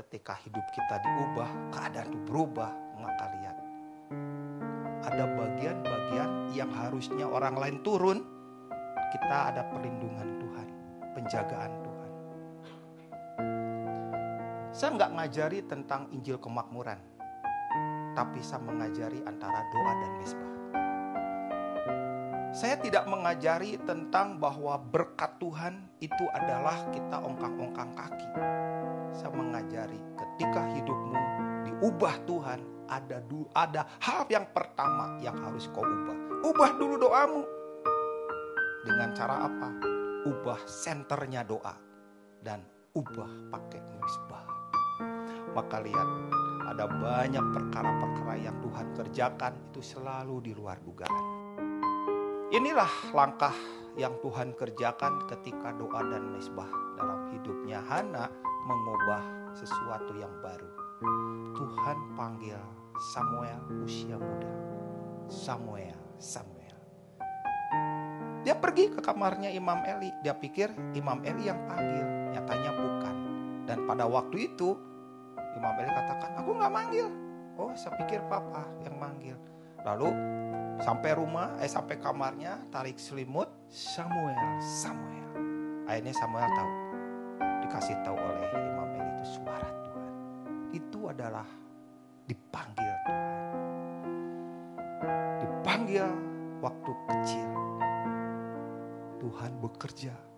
ketika hidup kita diubah, keadaan itu berubah, maka lihat. Ada bagian-bagian yang harusnya orang lain turun, kita ada perlindungan Tuhan, penjagaan Tuhan. Saya nggak ngajari tentang Injil kemakmuran, tapi saya mengajari antara doa dan mesbah. Saya tidak mengajari tentang bahwa berkat Tuhan itu adalah kita ongkang-ongkang kaki. Saya mengajari ketika hidupmu diubah Tuhan, ada du, ada hal yang pertama yang harus kau ubah. Ubah dulu doamu. Dengan cara apa? Ubah senternya doa dan ubah pakai mesbah. Maka lihat, ada banyak perkara-perkara yang Tuhan kerjakan itu selalu di luar dugaan. Inilah langkah yang Tuhan kerjakan ketika doa dan mesbah dalam hidupnya Hana mengubah sesuatu yang baru. Tuhan panggil Samuel usia muda. Samuel, Samuel. Dia pergi ke kamarnya Imam Eli. Dia pikir Imam Eli yang panggil. Nyatanya bukan. Dan pada waktu itu Imam Eli katakan, aku nggak manggil. Oh, saya pikir papa yang manggil. Lalu Sampai rumah, eh sampai kamarnya, tarik selimut, Samuel, Samuel. Akhirnya Samuel tahu, dikasih tahu oleh Imam Eli itu suara Tuhan. Itu adalah dipanggil Tuhan. Dipanggil waktu kecil. Tuhan bekerja